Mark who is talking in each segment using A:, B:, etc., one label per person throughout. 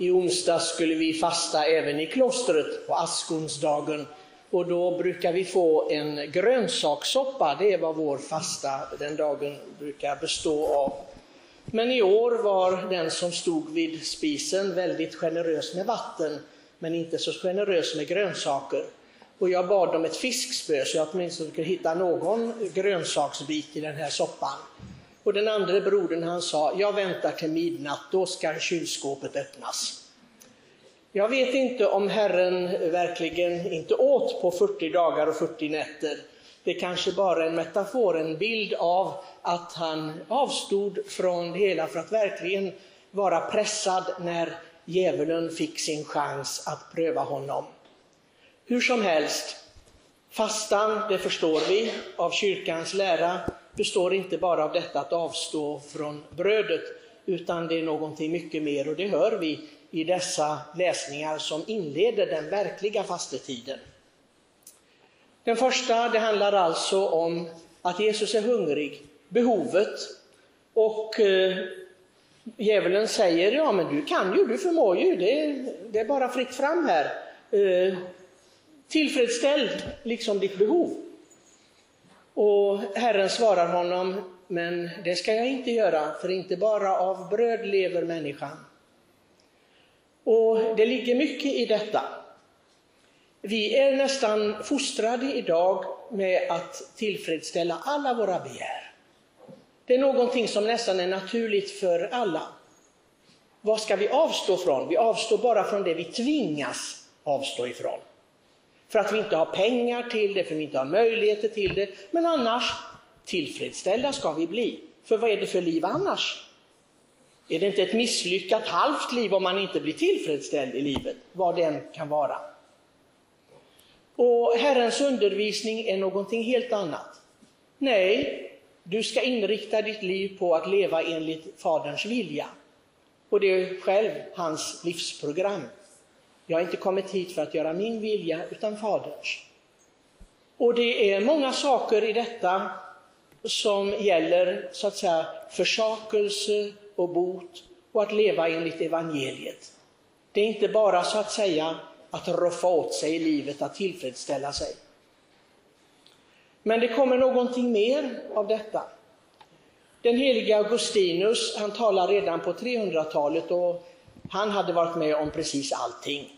A: I onsdag skulle vi fasta även i klostret på askonsdagen och då brukar vi få en grönsakssoppa. Det är vad vår fasta den dagen brukar bestå av. Men i år var den som stod vid spisen väldigt generös med vatten, men inte så generös med grönsaker. Och jag bad om ett fiskspö så jag åtminstone kunde hitta någon grönsaksbit i den här soppan. Och den andra brodern han sa, jag väntar till midnatt, då ska kylskåpet öppnas. Jag vet inte om Herren verkligen inte åt på 40 dagar och 40 nätter. Det är kanske bara en metafor, en bild av att han avstod från det hela för att verkligen vara pressad när djävulen fick sin chans att pröva honom. Hur som helst, fastan, det förstår vi av kyrkans lära, består inte bara av detta att avstå från brödet, utan det är någonting mycket mer och det hör vi i dessa läsningar som inleder den verkliga fastetiden. Den första, det handlar alltså om att Jesus är hungrig, behovet, och eh, djävulen säger, ja men du kan ju, du förmår ju, det, det är bara fritt fram här. Eh, tillfredsställ liksom ditt behov. Och Herren svarar honom, men det ska jag inte göra, för inte bara av bröd lever människan. Och det ligger mycket i detta. Vi är nästan fostrade idag med att tillfredsställa alla våra begär. Det är någonting som nästan är naturligt för alla. Vad ska vi avstå från? Vi avstår bara från det vi tvingas avstå ifrån. För att vi inte har pengar till det, för att vi inte har möjligheter till det. Men annars, tillfredsställda ska vi bli. För vad är det för liv annars? Är det inte ett misslyckat halvt liv om man inte blir tillfredsställd i livet, vad det än kan vara? Och Herrens undervisning är någonting helt annat. Nej, du ska inrikta ditt liv på att leva enligt Faderns vilja. Och det är själv hans livsprogram. Jag har inte kommit hit för att göra min vilja, utan Faderns. Och det är många saker i detta som gäller så att säga försakelse och bot och att leva enligt evangeliet. Det är inte bara så att säga att roffa åt sig i livet, att tillfredsställa sig. Men det kommer någonting mer av detta. Den helige Augustinus, han talar redan på 300-talet och han hade varit med om precis allting.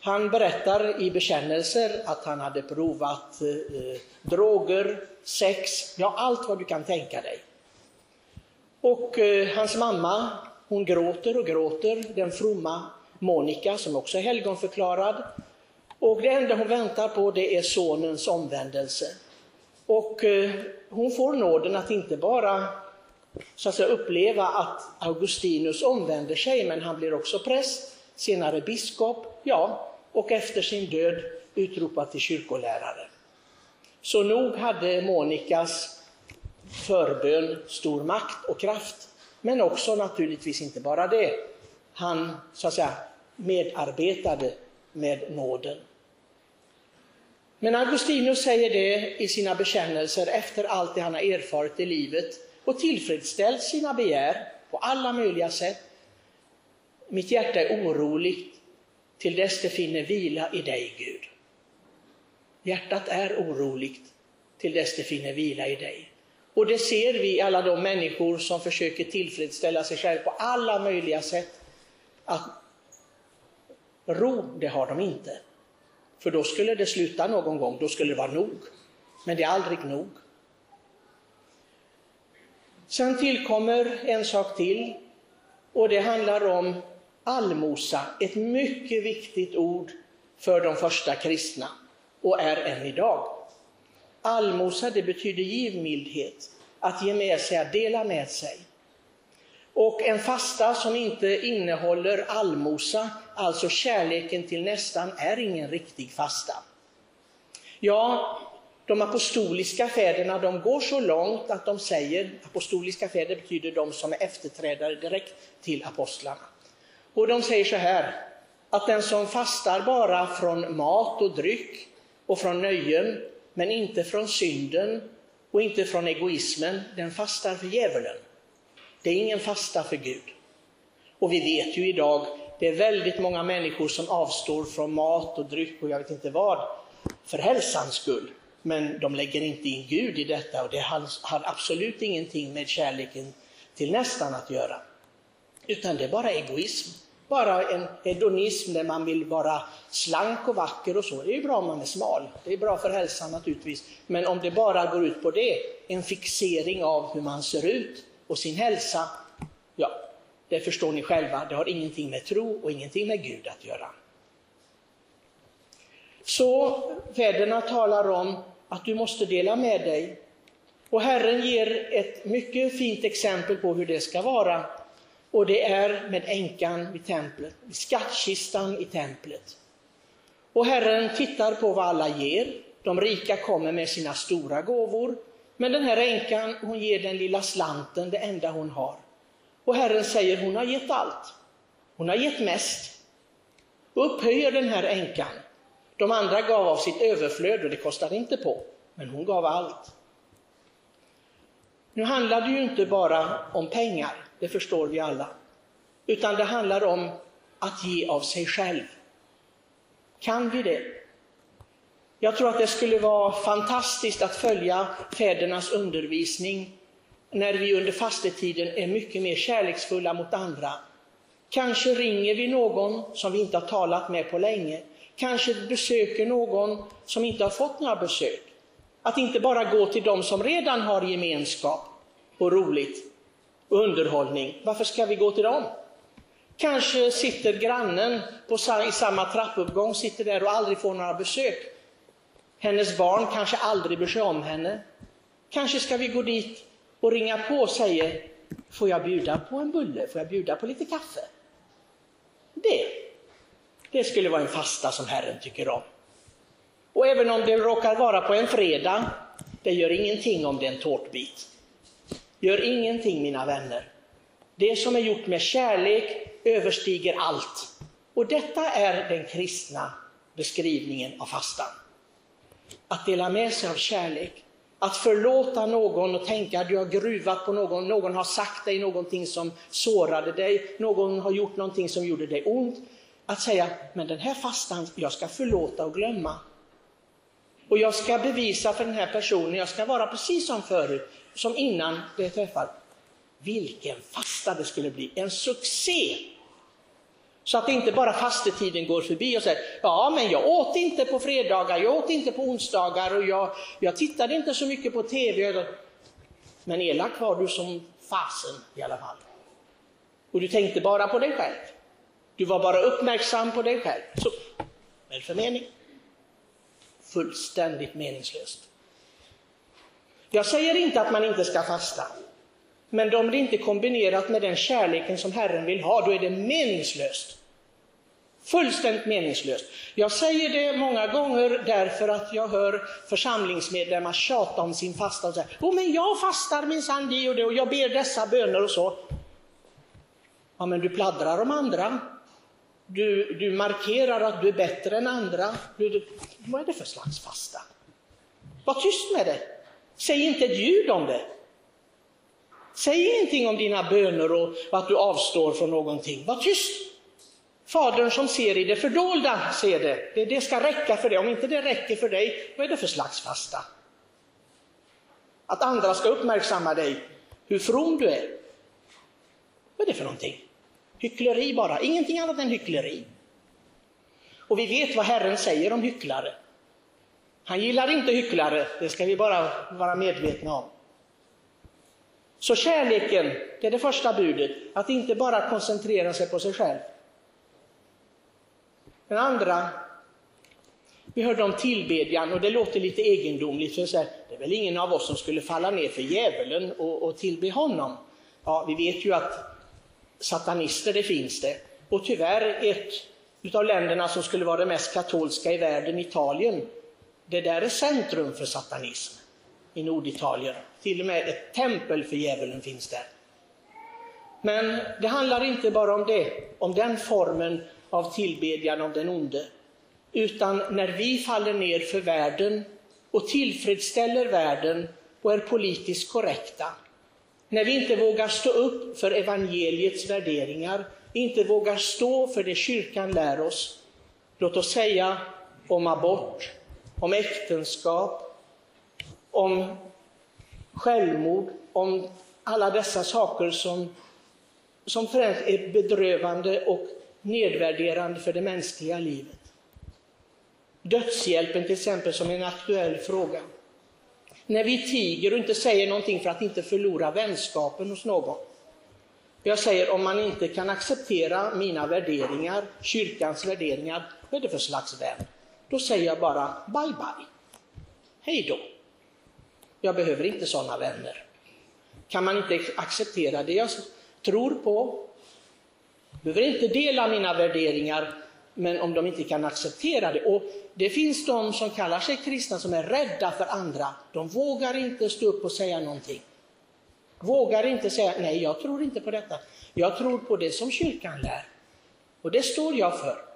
A: Han berättar i bekännelser att han hade provat eh, droger, sex, ja allt vad du kan tänka dig. Och eh, hans mamma, hon gråter och gråter, den fromma Monica som också är helgonförklarad. Och det enda hon väntar på det är sonens omvändelse. Och eh, hon får nåden att inte bara så att säga, uppleva att Augustinus omvänder sig, men han blir också präst, senare biskop, ja, och efter sin död utropad till kyrkolärare. Så nog hade Monikas förbön stor makt och kraft, men också naturligtvis inte bara det. Han så att säga medarbetade med nåden. Men Augustinus säger det i sina bekännelser efter allt det han har erfarit i livet och tillfredsställt sina begär på alla möjliga sätt. Mitt hjärta är oroligt till dess det finner vila i dig, Gud. Hjärtat är oroligt till dess det finner vila i dig. Och det ser vi alla de människor som försöker tillfredsställa sig själva på alla möjliga sätt. Att ro, det har de inte. För då skulle det sluta någon gång, då skulle det vara nog. Men det är aldrig nog. Sen tillkommer en sak till och det handlar om allmosa, ett mycket viktigt ord för de första kristna och är än idag. Allmosa det betyder givmildhet, att ge med sig, att dela med sig. Och en fasta som inte innehåller allmosa, alltså kärleken till nästan, är ingen riktig fasta. Ja, de apostoliska fäderna de går så långt att de säger, apostoliska fäder betyder de som är efterträdare direkt till apostlarna. Och de säger så här, att den som fastar bara från mat och dryck och från nöjen, men inte från synden och inte från egoismen, den fastar för djävulen. Det är ingen fasta för Gud. Och vi vet ju idag det är väldigt många människor som avstår från mat och dryck och jag vet inte vad, för hälsans skull. Men de lägger inte in Gud i detta och det har absolut ingenting med kärleken till nästan att göra. Utan det är bara egoism. Bara en hedonism där man vill vara slank och vacker och så. Det är ju bra om man är smal. Det är bra för hälsan naturligtvis. Men om det bara går ut på det, en fixering av hur man ser ut och sin hälsa, ja, det förstår ni själva. Det har ingenting med tro och ingenting med Gud att göra. Så fäderna talar om att du måste dela med dig. Och Herren ger ett mycket fint exempel på hur det ska vara. Och det är med änkan vid templet, vid skattkistan i templet. Och Herren tittar på vad alla ger. De rika kommer med sina stora gåvor. Men den här änkan, hon ger den lilla slanten, det enda hon har. Och Herren säger, hon har gett allt. Hon har gett mest. Och upphöjer den här änkan. De andra gav av sitt överflöd och det kostade inte på, men hon gav allt. Nu handlar det ju inte bara om pengar, det förstår vi alla, utan det handlar om att ge av sig själv. Kan vi det? Jag tror att det skulle vara fantastiskt att följa fädernas undervisning när vi under fastetiden är mycket mer kärleksfulla mot andra. Kanske ringer vi någon som vi inte har talat med på länge kanske besöker någon som inte har fått några besök. Att inte bara gå till dem som redan har gemenskap och roligt underhållning. Varför ska vi gå till dem? Kanske sitter grannen på, i samma trappuppgång, sitter där och aldrig får några besök. Hennes barn kanske aldrig bryr sig om henne. Kanske ska vi gå dit och ringa på och säga, får jag bjuda på en bulle? Får jag bjuda på lite kaffe? Det det skulle vara en fasta som Herren tycker om. Och även om det råkar vara på en fredag, det gör ingenting om det är en tårtbit. Gör ingenting mina vänner. Det som är gjort med kärlek överstiger allt. Och detta är den kristna beskrivningen av fastan. Att dela med sig av kärlek, att förlåta någon och tänka att du har gruvat på någon, någon har sagt dig någonting som sårade dig, någon har gjort någonting som gjorde dig ont. Att säga, men den här fastan, jag ska förlåta och glömma. Och jag ska bevisa för den här personen, jag ska vara precis som förut, som innan det träffar. Vilken fasta det skulle bli, en succé! Så att inte bara fastetiden går förbi och säger, ja men jag åt inte på fredagar, jag åt inte på onsdagar och jag, jag tittade inte så mycket på TV. Men elak var du som fasen i alla fall. Och du tänkte bara på dig själv. Du var bara uppmärksam på dig själv. Så, vad för mening? Fullständigt meningslöst. Jag säger inte att man inte ska fasta. Men om det inte är kombinerat med den kärleken som Herren vill ha, då är det meningslöst. Fullständigt meningslöst. Jag säger det många gånger därför att jag hör församlingsmedlemmar tjata om sin fasta och säga, oh, men jag fastar minsann det och det och jag ber dessa böner och så. Ja, men du pladdrar om andra. Du, du markerar att du är bättre än andra. Du, du, vad är det för slags fasta? Var tyst med det. Säg inte ett ljud om det. Säg ingenting om dina böner och att du avstår från någonting. Var tyst. Fadern som ser i det fördolda ser det. det. Det ska räcka för dig. Om inte det räcker för dig, vad är det för slags fasta? Att andra ska uppmärksamma dig, hur from du är. Vad är det för någonting? Hyckleri bara, ingenting annat än hyckleri. Och vi vet vad Herren säger om hycklare. Han gillar inte hycklare, det ska vi bara vara medvetna om. Så kärleken, det är det första budet, att inte bara koncentrera sig på sig själv. Den andra, vi hörde om tillbedjan och det låter lite egendomligt, för så här, det är väl ingen av oss som skulle falla ner för djävulen och, och tillbe honom. Ja, vi vet ju att satanister, det finns det. Och tyvärr ett utav länderna som skulle vara det mest katolska i världen, Italien, det där är centrum för satanism i Norditalien. Till och med ett tempel för djävulen finns där. Men det handlar inte bara om det, om den formen av tillbedjan av den onde. Utan när vi faller ner för världen och tillfredsställer världen och är politiskt korrekta, när vi inte vågar stå upp för evangeliets värderingar, inte vågar stå för det kyrkan lär oss, låt oss säga om abort, om äktenskap, om självmord, om alla dessa saker som, som främst är bedrövande och nedvärderande för det mänskliga livet. Dödshjälpen till exempel som en aktuell fråga. När vi tiger och inte säger någonting för att inte förlora vänskapen hos någon. Jag säger om man inte kan acceptera mina värderingar, kyrkans värderingar, vad är det för slags vän? Då säger jag bara bye bye. Hej då. Jag behöver inte sådana vänner. Kan man inte acceptera det jag tror på, behöver inte dela mina värderingar, men om de inte kan acceptera det. Och det finns de som kallar sig kristna som är rädda för andra. De vågar inte stå upp och säga någonting. Vågar inte säga, nej jag tror inte på detta. Jag tror på det som kyrkan lär. Och det står jag för.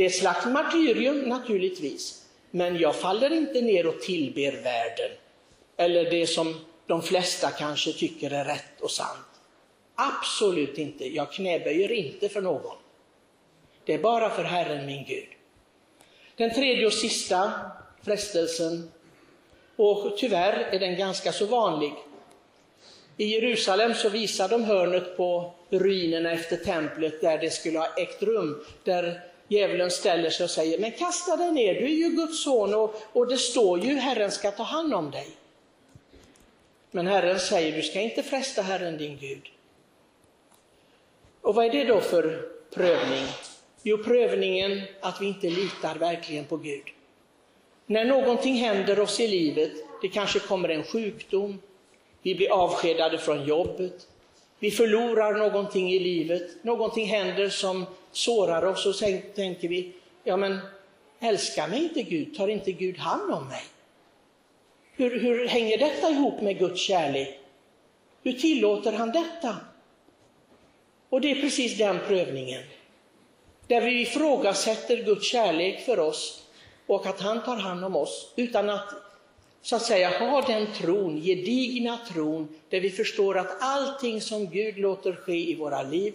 A: Det är ett slags martyrium naturligtvis. Men jag faller inte ner och tillber världen. Eller det som de flesta kanske tycker är rätt och sant. Absolut inte. Jag knäböjer inte för någon. Det är bara för Herren min Gud. Den tredje och sista frestelsen, och tyvärr är den ganska så vanlig. I Jerusalem så visar de hörnet på ruinerna efter templet där det skulle ha ägt rum, där djävulen ställer sig och säger, men kasta dig ner, du är ju Guds son och, och det står ju, Herren ska ta hand om dig. Men Herren säger, du ska inte fresta Herren din Gud. Och vad är det då för prövning? Jo, prövningen att vi inte litar verkligen på Gud. När någonting händer oss i livet, det kanske kommer en sjukdom, vi blir avskedade från jobbet, vi förlorar någonting i livet, någonting händer som sårar oss och sen tänker vi, ja men älskar mig inte Gud, tar inte Gud hand om mig? Hur, hur hänger detta ihop med Guds kärlek? Hur tillåter han detta? Och det är precis den prövningen. Där vi ifrågasätter Guds kärlek för oss och att han tar hand om oss utan att så att säga ha den tron, gedigna tron, där vi förstår att allting som Gud låter ske i våra liv,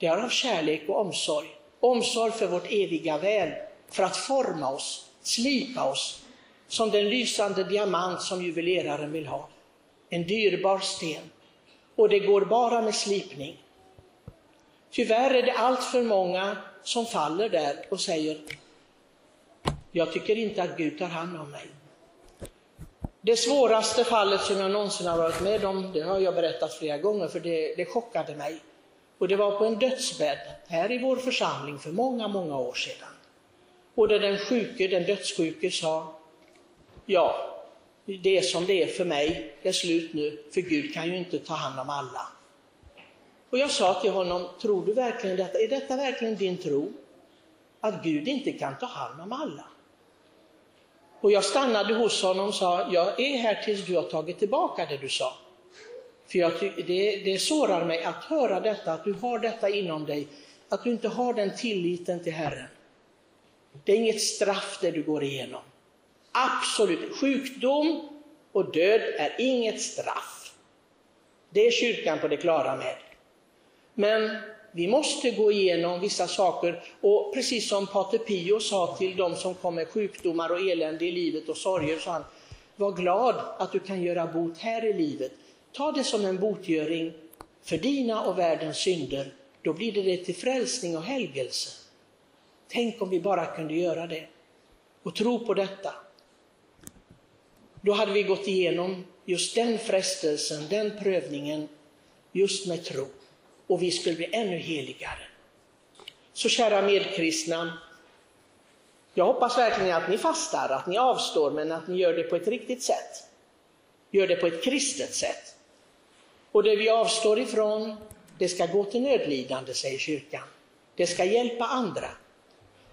A: det är av kärlek och omsorg. Omsorg för vårt eviga väl, för att forma oss, slipa oss, som den lysande diamant som juveleraren vill ha. En dyrbar sten. Och det går bara med slipning. Tyvärr är det allt för många som faller där och säger, jag tycker inte att Gud tar hand om mig. Det svåraste fallet som jag någonsin har varit med om, det har jag berättat flera gånger, för det, det chockade mig. Och det var på en dödsbädd här i vår församling för många, många år sedan. Och där den sjuke, den dödssjuke sa, ja, det är som det är för mig, det är slut nu, för Gud kan ju inte ta hand om alla. Och jag sa till honom, tror du verkligen detta? Är detta verkligen din tro? Att Gud inte kan ta hand om alla? Och jag stannade hos honom och sa, jag är här tills du har tagit tillbaka det du sa. För jag, det, det sårar mig att höra detta, att du har detta inom dig, att du inte har den tilliten till Herren. Det är inget straff det du går igenom. Absolut, sjukdom och död är inget straff. Det är kyrkan på det klara med. Men vi måste gå igenom vissa saker och precis som Pater Pio sa till de som kom med sjukdomar och elände i livet och sorger, sa han, var glad att du kan göra bot här i livet. Ta det som en botgöring för dina och världens synder, då blir det, det till frälsning och helgelse. Tänk om vi bara kunde göra det och tro på detta. Då hade vi gått igenom just den frestelsen, den prövningen, just med tro och vi skulle bli ännu heligare. Så kära medkristna, jag hoppas verkligen att ni fastar, att ni avstår, men att ni gör det på ett riktigt sätt. Gör det på ett kristet sätt. Och det vi avstår ifrån, det ska gå till nödlidande, säger kyrkan. Det ska hjälpa andra.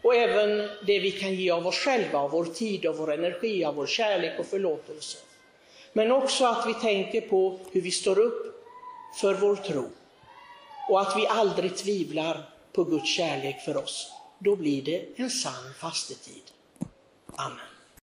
A: Och även det vi kan ge av oss själva, av vår tid, av vår energi, av vår kärlek och förlåtelse. Men också att vi tänker på hur vi står upp för vår tro och att vi aldrig tvivlar på Guds kärlek för oss. Då blir det en sann fastetid. Amen.